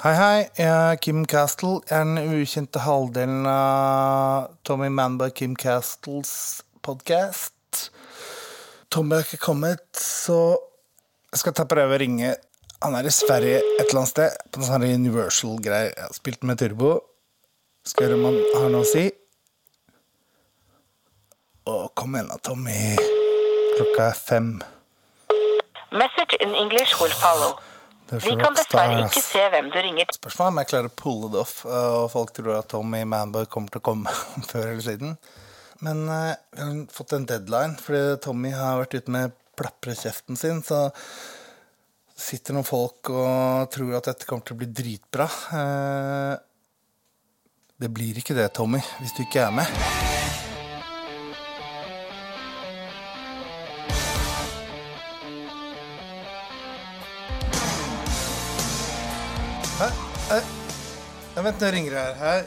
Hei, hei. Jeg er Kim Castle. Jeg er den ukjente halvdelen av Tommy Manberg Kim Castles podkast. Tommy har ikke kommet, så jeg skal ta prøve å ringe. Han er i Sverige et eller annet sted, på noen sånn Universal-greier. Jeg har spilt med Turbo. Skal høre om han har noe å si. Å, kom igjen da, Tommy. Klokka er fem. Message in English will follow. Vi kan dessverre ikke se hvem du ringer. Spørsmålet er om jeg klarer å pulle det off, og folk tror at Tommy Manboy kommer til å komme før eller siden. Men uh, vi har fått en deadline, fordi Tommy har vært ute med plaprekjeften sin, så sitter noen folk og tror at dette kommer til å bli dritbra. Uh, det blir ikke det, Tommy, hvis du ikke er med. Vent, nå ringer det her.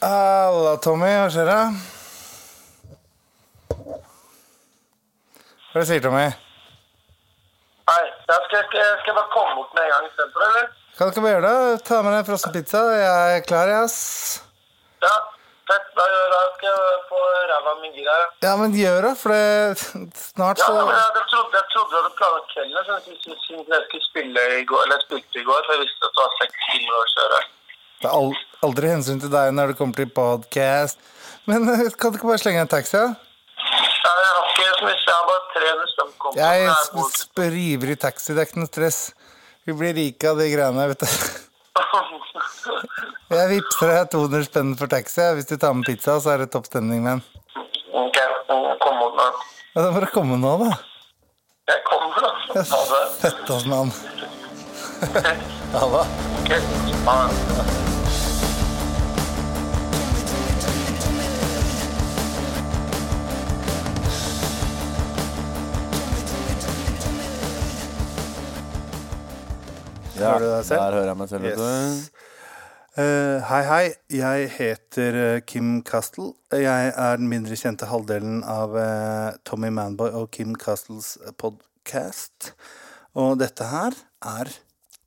Halla, Tommy. Hva skjer da? Hva er det du sier, Tommy? Nei, jeg skal, skal, jeg bare komme bort med en gang istedenfor, eller? Kan du ikke bare gjøre det? Ta med deg frossen pizza. Jeg er klar, jeg, ass. Ja, fett. Da, gjør- da skal få ræva mi gira. Ja, men gjør det, for det snart ja men jeg, jeg, trodde, jeg trodde du hadde planlagt kvelden, så jeg synes jeg skulle spille i går, eller jeg spilte i går, for jeg visste at det var seks timer å kjøre. Det er al aldri hensyn til deg når det kommer til podcast. Men eh, kan du ikke bare slenge en taxi? Ja, jeg har ikke så mye, jeg har bare 300 spenn. Jeg Jeg s- bor s- river i taxi, det er ikke noe stress. Vi blir rike av de greiene, vet du. Jeg vippser deg 200 spenn for taxi. Hvis du tar med pizza, så er det topp stemning, men. Ok, kom mot meg. Ja, da må du komme nå, da. Jeg kommer da. Ha det. Fett, ass, mann. det. Ok, ha det. Ja, Hører du deg selv? Der hører jeg meg selv. vet du. Eh, hei, hei. Jeg heter uh, Kim Castle. Jeg er den mindre kjente halvdelen av uh, Tommy Manboy og Kim Castles podcast. Og dette her er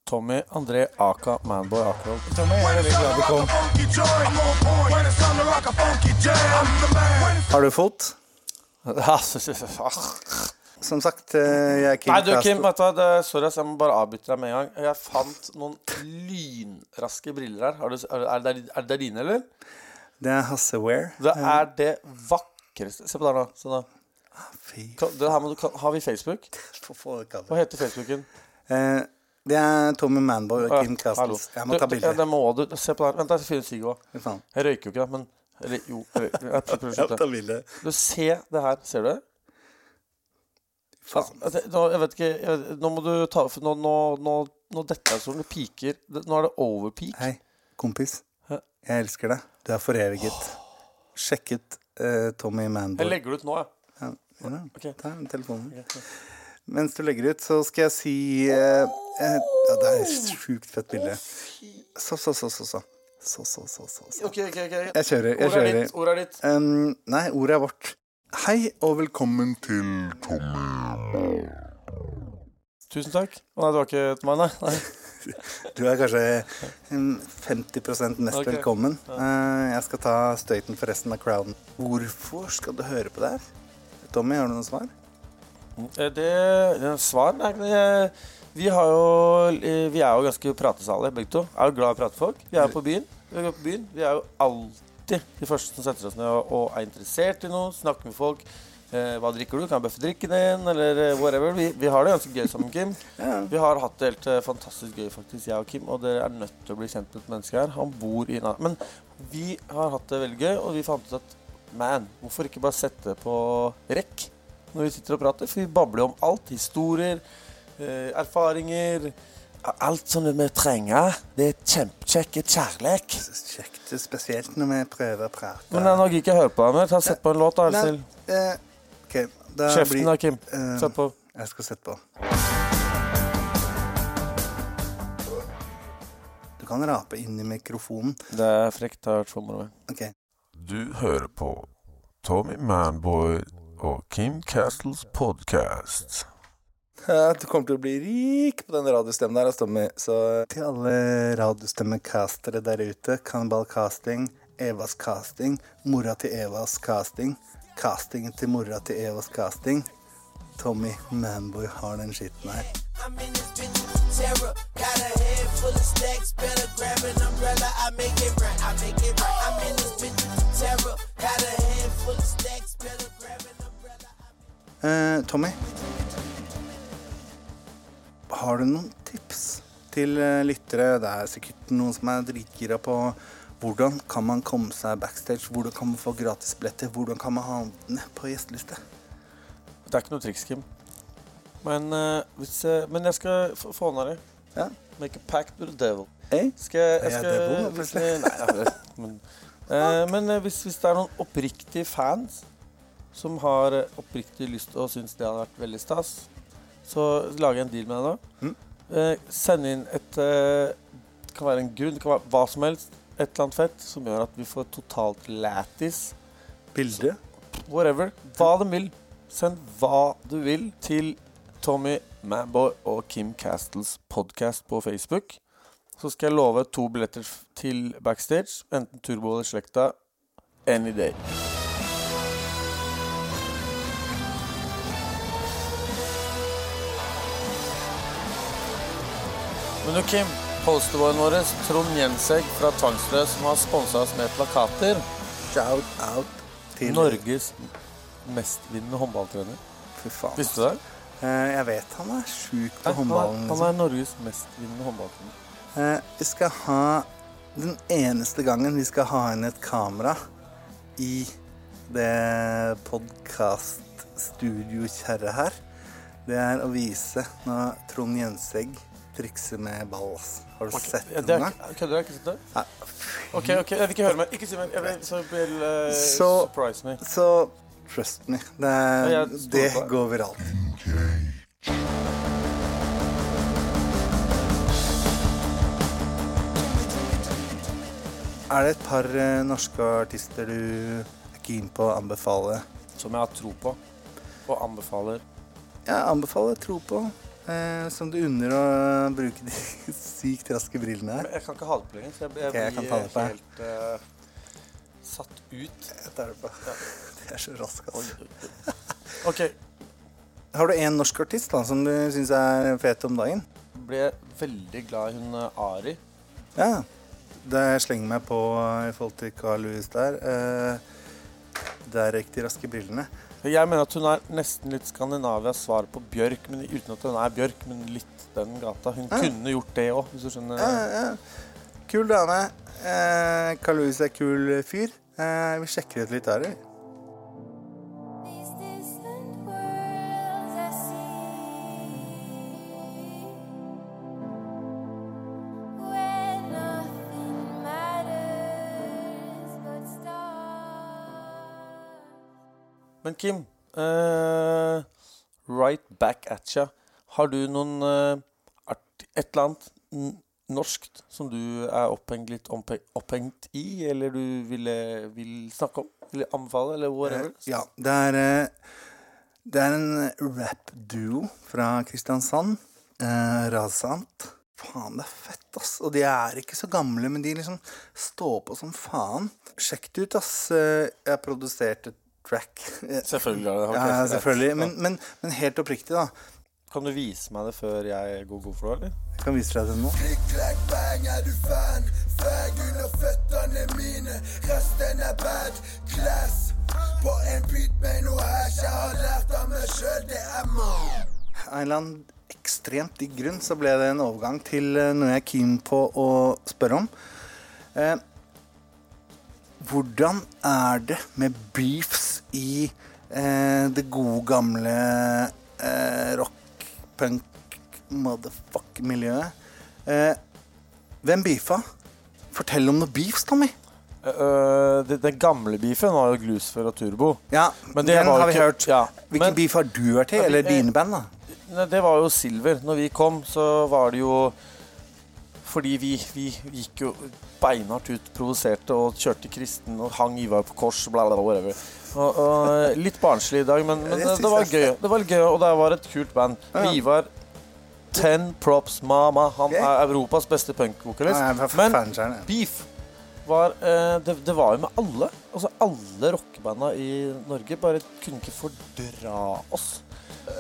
Tommy André Aka Manboy Akerhold. Tommy, jeg er veldig glad du kom. Har du fot? Ah. Som sagt, eh, jeg er Kim Nei, du, Kim, du, sorry, jeg må bare avbryte deg med en gang. Jeg fant noen lynraske briller her. Har du, er, det, er det dine, eller? Det er Hasseware. Det er det vakreste Se på der nå. Her må du, har vi Facebook? Hva heter Facebooken? Eh, det er Tommy Manboy og Kim. Castles. Jeg må ta bilde. det må du. Se på der. Vent, jeg finner Sigg òg. Jeg røyker jo ikke, da, men Eller jo. Jeg, prøver å slutte. Du, se det her. Ser du det? Faen. Altså, Nå, jeg vet ikke jeg, Nå må du ta for Nå, nå, nå, nå detter jeg som det piker. Nå er det overpeak. Hei, kompis. Hæ? Jeg elsker deg. Du er foreviget. Sjekk ut uh, Tommy Jeg legger det ut nå, jeg. Ja, ja, da. Ok. Ta telefonen. Mens du legger ut, så skal jeg si uh, uh, Ja, det er et sjukt fett bilde. Så, så, så, så. så. Så, så, så, så, så. Okay, okay, okay. Jeg kjører. Jeg Ordet er ditt. Ordet er ditt. Um, nei, ordet er vårt. Hei og velkommen til Tommy. Tusen takk. Å, Nei, det var ikke til meg, nei. nei. Du er kanskje mm, 50 mest okay. velkommen. Eh, jeg skal ta støyten for resten av crowden. Hvorfor skal du høre på det her? Tommy, har du noe svar? Eh, Det, det er svar Nei, vi har jo eh, Vi er jo ganske pratesalige, begge to. Er jo glad i å prate folk. Vi er jo på byen. Vi på byen. Vi er jo alltid de første som setter oss ned og, er interessert i noe. Snakker med folk. Eh, hva drikker du? Kan jeg bøffe drikken din? Eller eh, whatever. Vi, vi har det ganske gøy sammen, Kim. Ja. Vi har hatt det helt eh, fantastisk gøy, faktisk, jeg og Kim. Og dere er nødt til å bli kjent med et menneske her. Han bor i Nei, Men vi har hatt det veldig gøy, og vi fant ut at man, hvorfor ikke bare sette på rekk når vi sitter og prater? For vi babler om alt. Historier, eh, erfaringer. Alt som vi trenger. Det er kjempekjekk kjærlek. Kjekt, spesielt når vi prøver å prate. Men eh, har ikke hørt på mer. Ta Sett på en låt. Nei, eh, ok, Kjeften blir- da, Kim. eh, Sett på. Jeg skal sette på. Du kan rape inn i mikrofonen. Det er frekt. Det har vært for okay. Ok. Du hører på Tommy Manboy og Kim Castles podcast. Ja, du kommer til å bli rik på den radiostemmen der, Tommy. Så til alle radiostemmecastere der ute, Cannibal Casting, Evas Casting, mora til Evas Casting, castingen til mora til Evas Casting. Tommy Manboy har den skitten her. Eh, Tommy, har du noen tips til eh, lyttere? Det er sikkert noen som er dritgira på hvordan kan man komme seg backstage, hvordan kan man få gratisbilletter, hvordan kan man havne på gjesteliste? Det er ikke noe triks, Kim. Men, uh, hvis, eh, men jeg skal få ned det. Ja. Make a pact with the devil. Hey? Skal jeg, Er jeg jeg skal, devil, hvis, plutselig? nei, ja, det- men, uh, men hvis, hvis det er noen oppriktige fans som har oppriktig lyst og syns det hadde vært veldig stas, så lager jeg en deal med deg da. Mm. Eh, send inn et eh, Det kan være en grunn, det kan være hva som helst. Et eller annet fett som gjør at vi får totalt lættis. Bilde? Whatever. Hva de vil. Send hva du vil til Tommy Manboy og Kim Castles podkast på Facebook. Så skal jeg love to billetter til backstage. Enten Turbo eller Slekta. Any day. Men du, Kim. Posterboyen vår, Trond Jensegg fra Tvangsløs, som har sponsa oss med plakater. Shout out til Norges mestvinnende håndballtrener. Fy faen. Visste du det? Eh, jeg vet han er sjuk på håndballen. han Liksom. er Norges mestvinnende håndballtrener. Eh, vi skal ha Den eneste gangen vi skal ha inn et kamera i det podkaststudiokjerret her, det er å vise når Trond Jensegg trikser med ball. Har du sett Ja, det er, kødder du? Ikke sett det? Nei. OK, ok, jeg vil ikke høre mer. Ikke si. Jeg vil, så vil uh, Så- surprise me. Så trust me. Det, Ja, det går viralt. Er det et par eh, norske artister du er keen på å anbefale? Som jeg har tro på. Og anbefaler. Jeg anbefaler tro på. Eh, som du unner å bruke de sykt raske brillene her. Jeg kan ikke ha det på lenger, så jeg, jeg okay, jeg blir ta helt uh, satt ut. Jeg tar det på. Det er så rask, altså. OK. Har du en norsk artist da, som du syns er fet om dagen? Ble veldig glad i hun eh, Ari. Ja. Det slenger meg på i forhold til Carl Louis der. Eh, det er de raske brillene. Jeg mener at hun er nesten litt Skandinavias svar på Bjørk, men uten at hun er Bjørk, men litt den gata. Hun Ja. kunne gjort det òg, hvis du skjønner. Ja, ja. Kul dame. Eh, Carl Louis er kul fyr. Eh, vi sjekker ut litt der. eller? Men Kim, uh, right back at ya. Har du noen uh, et eller annet norskt som du er opphengt litt opphengt i, eller du ville, vil snakke om? Vil anbefale, eller whatever? Uh, ja, det er, eh, det er en rap-duo fra Kristiansand. Uh, Razant. Faen, det er fett, ass. Og de er ikke så gamle, men de liksom står på som faen. Sjekk det ut, ass. Eh, Jeg har produsert et track. Selvfølgelig. har det- Okay. Ja, selvfølgelig. Men, men, men helt oppriktig, da. Kan du vise meg det før jeg går god for det, eller? Jeg kan vise deg det nå. Klikk, klakk, bang, er du fan? Fag under føttene mine. Resten er bad class. På en beat med noe hash. Jeg har lært av meg sjøl, det er må. Av eller annen ekstremt digg grunn så ble det en overgang til eh, noe jeg er keen på å spørre om. Eh, hvordan er det med beefs i eh, det gode, gamle eh, rock, punk, motherfuck-miljøet? Eh, hvem beefa? Fortell om noe beefs, Tommy. Uh, det, den gamle beefen var jo Glusfer og Turbo. Ja, Men det den har vi ikke- hørt. ja, Hvilken men- beef har du vært i? Eller vi- dine band, da? Ne, det var jo Silver. Når vi kom, så var det jo fordi vi, vi gikk jo beinhardt ut, provoserte og kjørte kristen og hang Ivar på kors, bla, bla, bla, whatever. Og, og litt barnslig i dag, men, men Det var gøy. Det var gøy, og det var et kult band. Ivar Ten Props Mama. Han er Europas beste punkvokalist. Men. Beef var eh, det, det var jo med alle. Altså Alle rockebanda i Norge bare kunne ikke fordra oss.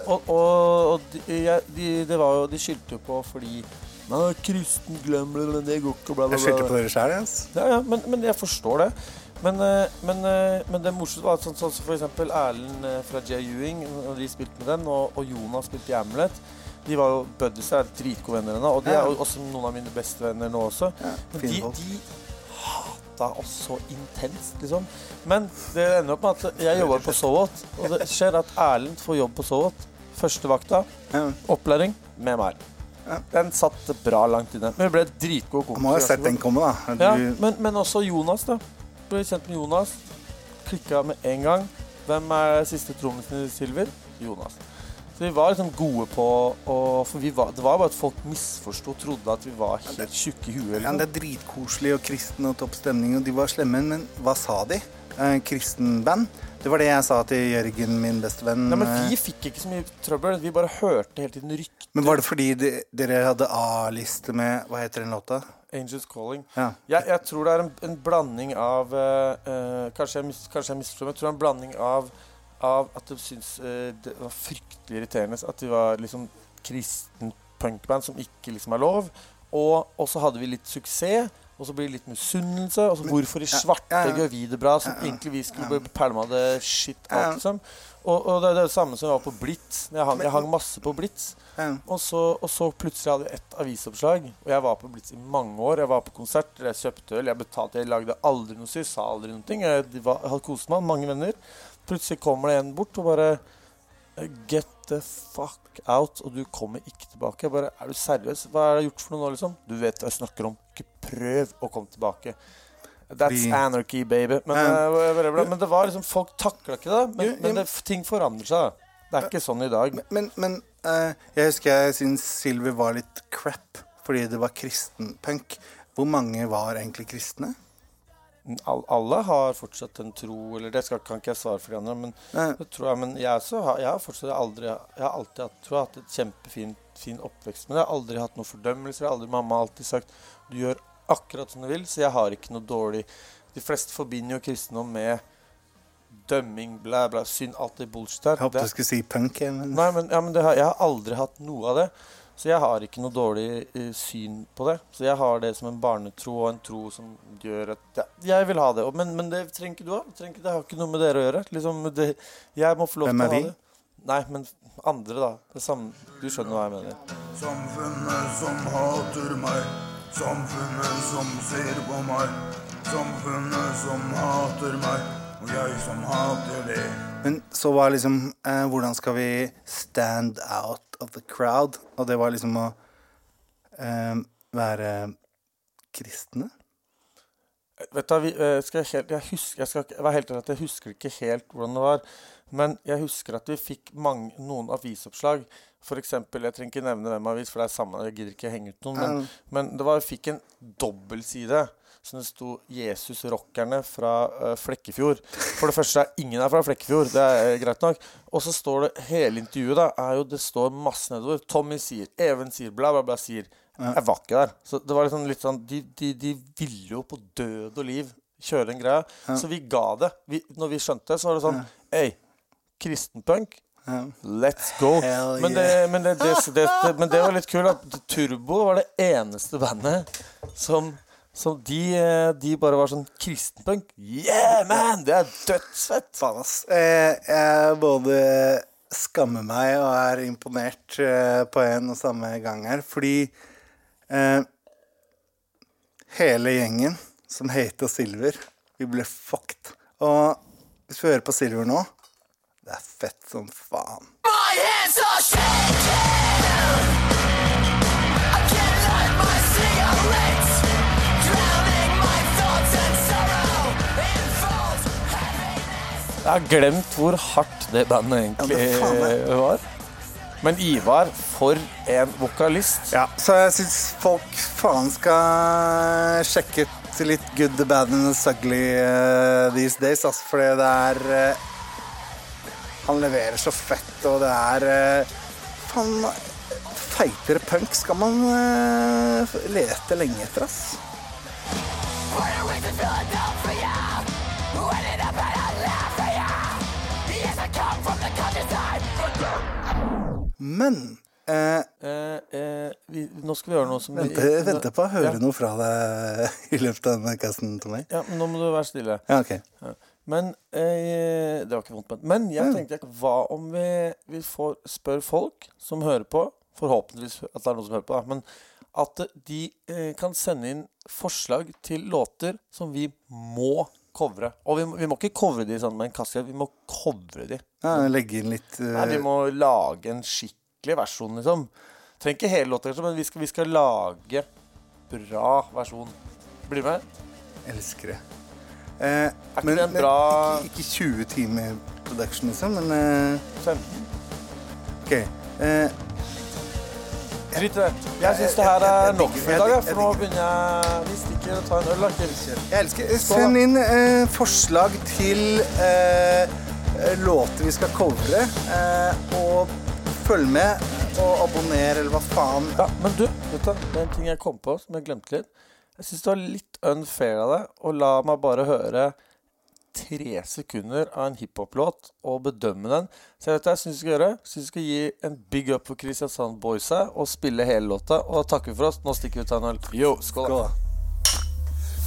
Og, og, og de, de, det var jo, de skyldte jo på fordi Nei, kristen, glem det, det går ikke, bla, bla, Jeg skyldte på dere sjæl, yes. Ja, ja, men, men jeg forstår det. Men, eh, men, eh, men det morsomme var at sånn, sånn som for eksempel Erlend eh, fra J. Ewing, når de spilte med den, og, og Jonas spilte i Amulet. De var jo buddies, er dritgode venner ennå, og de er jo også noen av mine beste venner nå også. Ja, Men de, de hata oss så intenst, liksom. Men det ender opp med at jeg jobber på Sovot, og det skjer at Erlend får jobb på Sovot. Første vakta, opplæring med meg. Ja. Den satt bra langt inne. Men vi ble dritgode kompiser. Du må ha sett den komme, da. Ja, men, men også Jonas, da. Ble kjent med Jonas. Klikka med en gang. Hvem er siste trommisen i Silver? Jonas. Så vi var liksom gode på å For vi var, det var bare at folk misforsto og trodde at vi var helt tjukke i huet. ja, det er dritkoselig og kristen og topp stemning, og de var slemme, men hva sa de? Eh, kristenband? Det var det jeg sa til Jørgen, min bestevenn. Nei, men eh, vi fikk ikke så mye trøbbel. Vi bare hørte hele tiden rykter. Men var det fordi de, dere hadde A-liste med Hva heter den låta? Angels Calling. Ja. Jeg, jeg tror det er en, en blanding av uh, Kanskje jeg, mis, kanskje jeg misforstår, men jeg tror det er en blanding av, av at de syns uh, det var fryktelig irriterende at de var liksom kristen punkband som ikke liksom er lov. Og, og så hadde vi litt suksess, og så blir det litt misunnelse. Og så hvorfor i svarte ja, ja. gjør vi det bra, som Ja, ja. egentlig vi skulle ja. pælma det shit Ja. liksom. Og, og det er det samme som jeg var på Blitz. Jeg hang, jeg hang masse på Blitz. Ja. Og så, og så plutselig hadde jeg ett avisoppslag. Og jeg var på Blitz i mange år. Jeg var på konsert, jeg kjøpte øl, jeg betalte, jeg lagde aldri noe styr, sa aldri noe. Jeg, var, jeg hadde kost meg, mange venner. Plutselig kommer det en bort og bare Get the fuck out, og du kommer ikke tilbake. Jeg bare, Er du seriøs? Hva er det gjort for noe nå, liksom? Du vet hva jeg snakker om. Prøv å komme tilbake. That's anarchy, baby. Men, bla, men det var liksom Folk takla ikke det. Men, men det, ting forandrer seg. Det er ikke sånn i dag. Men, men uh, jeg husker jeg syntes Silver var litt crap fordi det var kristenpunk. Hvor mange var egentlig kristne? All, alle har fortsatt en tro, eller det skal, kan ikke jeg svare for de andre, men jeg. Men jeg, har- jeg har fortsatt aldri Jeg har alltid hatt, tror jeg, hatt et kjempefin fin oppvekst, men jeg har aldri hatt noen fordømmelser. Aldri, mamma har alltid sagt du gjør akkurat som du vil, så jeg har ikke noe dårlig De fleste forbinder jo kristendom med dømming, blæ, blæ, synd, alt det bullshit her. Jeg håpet du skulle si punk. Men... Nei, men, ja, men det har, jeg har aldri hatt noe av det. Så jeg har ikke noe dårlig uh, syn på det. Så jeg har det som en barnetro og en tro som gjør at ja, Jeg vil ha det. Og- Men, men det trenger ikke du ha. Det, trenger det har ikke noe med dere å gjøre. Liksom, det, jeg må få lov Hvem til er å ha vi? det. Nei, men andre, da. Det samme. Du skjønner hva jeg mener. Samfunnet som hater meg. Samfunnet som ser på meg. Samfunnet som hater meg. Og jeg som hater det. Men så var liksom eh, Hvordan skal vi stand out of the crowd? Og det var liksom å eh, være kristne? Vet du, vi, eh, skal jeg, helt, jeg, husker, jeg skal helt jeg husker ikke helt hvordan det var. Men jeg husker at vi fikk mange, noen avisoppslag. For eksempel, jeg trenger ikke nevne hvem avis, for det er samme, jeg gidder ikke henge ut noen. Men, men det var, jeg fikk en dobbeltside som det sto 'Jesus rockerne fra eh, Flekkefjord'. For det første er ingen her fra Flekkefjord, det er eh, greit nok. Og så står det hele intervjuet, da, er jo det står masse nedover. Tommy sier, Even sier, bla, bla, bla sier. Jeg var ikke der. Så det var liksom litt sånn De, de, de ville jo på død og liv kjøre en greie. Så vi ga det. Vi, når vi skjønte det, så var det sånn Hei, kristenpunk. Let's go. Men det, men, det, det, det, det, men det var litt kult at Turbo var det eneste bandet som som de, de bare var sånn kristenpunk. Yeah, man! Det er dødsfett! Faen, ass. Eh, jeg både skammer meg og er imponert eh, på en og samme gang her, fordi eh, hele gjengen som heter Silver, vi ble fucked. Og hvis vi hører på Silver nå, det er fett som faen. My hands are shaking. I can't light my cigarettes. Drowning my thoughts and sorrow in false happiness. Jeg har glemt hvor hardt det bandet egentlig Ja, det var. Men Ivar, for en vokalist. Ja, så jeg syns folk faen skal sjekke ut litt good, the bad and the ugly uh, these days, altså, fordi det er eh, Han leverer så fett, og det er eh, Faen, feitere punk skal man eh, lete lenge etter, ass. Men eh, Eh, eh, vi, nå skal vi gjøre noe som vi venter, venter på å høre Ja. noe fra deg i løpet av denne casten, Tommy. Ja, men nå må du være stille. Ja, ok. Men eh, Det var ikke vondt ment. Men jeg tenkte hva om vi, vi får spør folk som hører på, forhåpentligvis at det er noen som hører på, da, men at de eh, kan sende inn forslag til låter som vi må covre. Og vi må, vi må ikke covre de sånn med en kasse, vi må covre de. Ja, legge inn litt uh... Nei, vi må lage en skikkelig versjon, liksom. Trenger ikke hele låta, kanskje, men vi skal, vi skal lage bra versjon. Blir du med? Elsker det. Eh, ikke men en bra- ikke, ikke 20 timer production, liksom, men eh, 15. OK. Eh, Drit i det. Jeg syns det her er nok for i dag, for nå begynner jeg Vi stikker og tar en øl. jeg elsker Send inn eh, forslag til eh, låter vi skal covre, eh, og følg med og abonner, eller hva faen. Ja, men du, vet du, det er en ting jeg kom på som jeg glemte litt. Jeg syns det var litt unfair av deg å la meg bare høre tre sekunder av en hiphop-låt og bedømme den. Så jeg vet hva jeg syns du skal gjøre. Synes vi skal gi en big up for Kristiansand Boysa og spille hele låta. Og takke for oss. Nå stikker vi ut tar en øl. Yo, skål. Skål.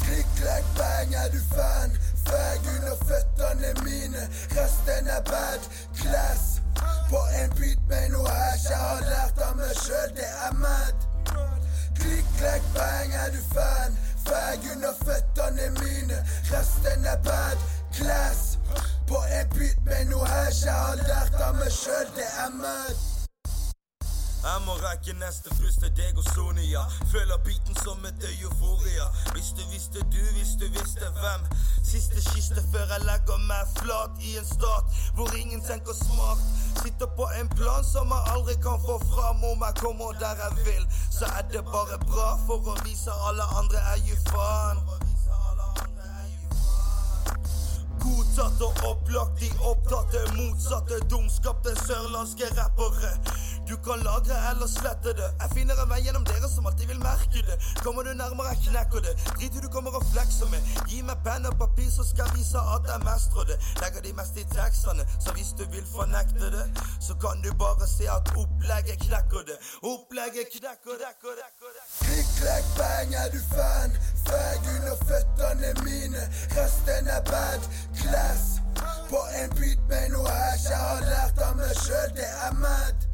Klikk, klakk, bang, er du fan? Fag under føttene mine, resten er bad class. På en beat med noe æsj, jeg har lært av meg sjøl, det er mad. Klikk, er du fan? Fag under føttene mine, resten er bad class. På en bit med noe hash jeg har lært av meg sjøl, det er mad. Jeg må rekke neste fruste deg og Sonia. Føler biten som et euforia. Hvis du visste du, hvis du visste hvem. Siste kiste før jeg legger meg flat i en stat hvor ingen tenker smart. Sitter på en plan som jeg aldri kan få fram. Om jeg kommer der jeg vil, så er det bare bra for å vise alle andre jeg gir faen. Godtatt og opplagt, de opptatte, motsatte, dumskapte sørlandske rappere. Du kan lagre eller slette det. Jeg finner en vei gjennom dere som alltid vil merke det. Kommer du nærmere, jeg knekker det. Drit i du kommer og flekser med. Gi meg penn og papir, så skal jeg vise at jeg mestrer det. Legger de mest i tekstene, så hvis du vil fornekte det, så kan du bare se at opplegget knekker det. Opplegget knekker det. knekker det, knekker. Klikk, klekk, bang, er du fan? Fag under føttene mine, resten er bad class. På en beat med noe æsj, jeg har lært av meg sjøl, det er mad.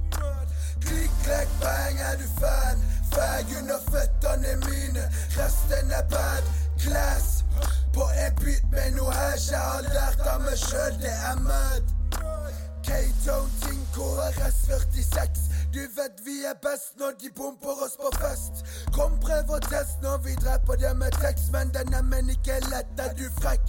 Klikk, klekk, bang, er du fan? Fag under føttene mine, resten er bad class. På en beat med noe hash jeg har lært av meg sjøl, det er mad. K-Tone Ting KRS 46 Du vet vi er best når de bomper oss på fest Kom prøv og test når vi dreper det med tekst Men den er men ikke lett, er du frekk?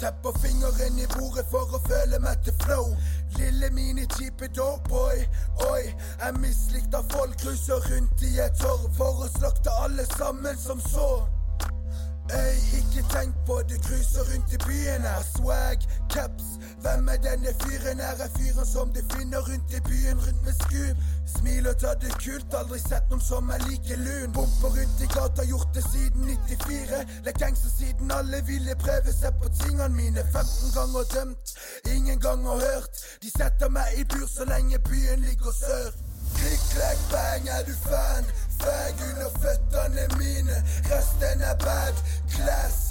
Tepper fingeren i bordet for å føle meg til flow Lille mini kjipe dogboy, Oi, Jeg mislikt av folk Cruiser rundt i et torv For å slakte alle sammen som så Øy, ikke tenk på det, cruiser rundt i byen her. Swag, caps. Hvem er denne fyren her? Er fyren som de finner rundt i byen, rundt med skum. Smil og ta det kult, aldri sett noen som er like lun. Bomper rundt i gata, gjort det siden 94. Lek gangster siden alle ville prøve seg på tingene mine. 15 ganger dømt, ingen ganger hørt. De setter meg i bur så lenge byen ligger sør. Klikk, klekk, bang, er du fan? Fag under føttene mine, resten er bad class.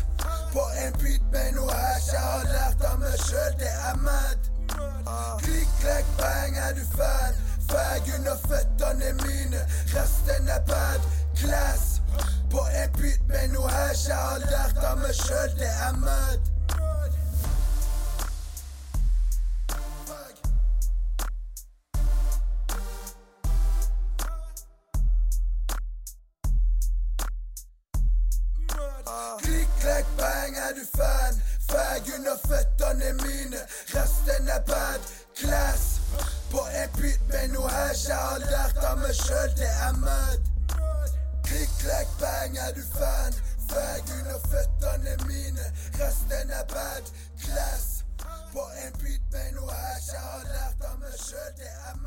På en beat med noe æsj, jeg har lært av meg sjøl, det er mad. Klikk, klakk, bang, er du fan? Fag under føttene mine, resten er bad class. På en beat med noe æsj, jeg har lært av meg sjøl, det er mad. Fan? Fag under føttene mine, resten er bad class. På en beat med noe hash jeg har lært av meg sjøl, det er mad. Klikk, klekk, bang, er du fan? Fag under føttene mine, resten er bad class. På en beat med noe hash, jeg har lært av meg sjøl, det er.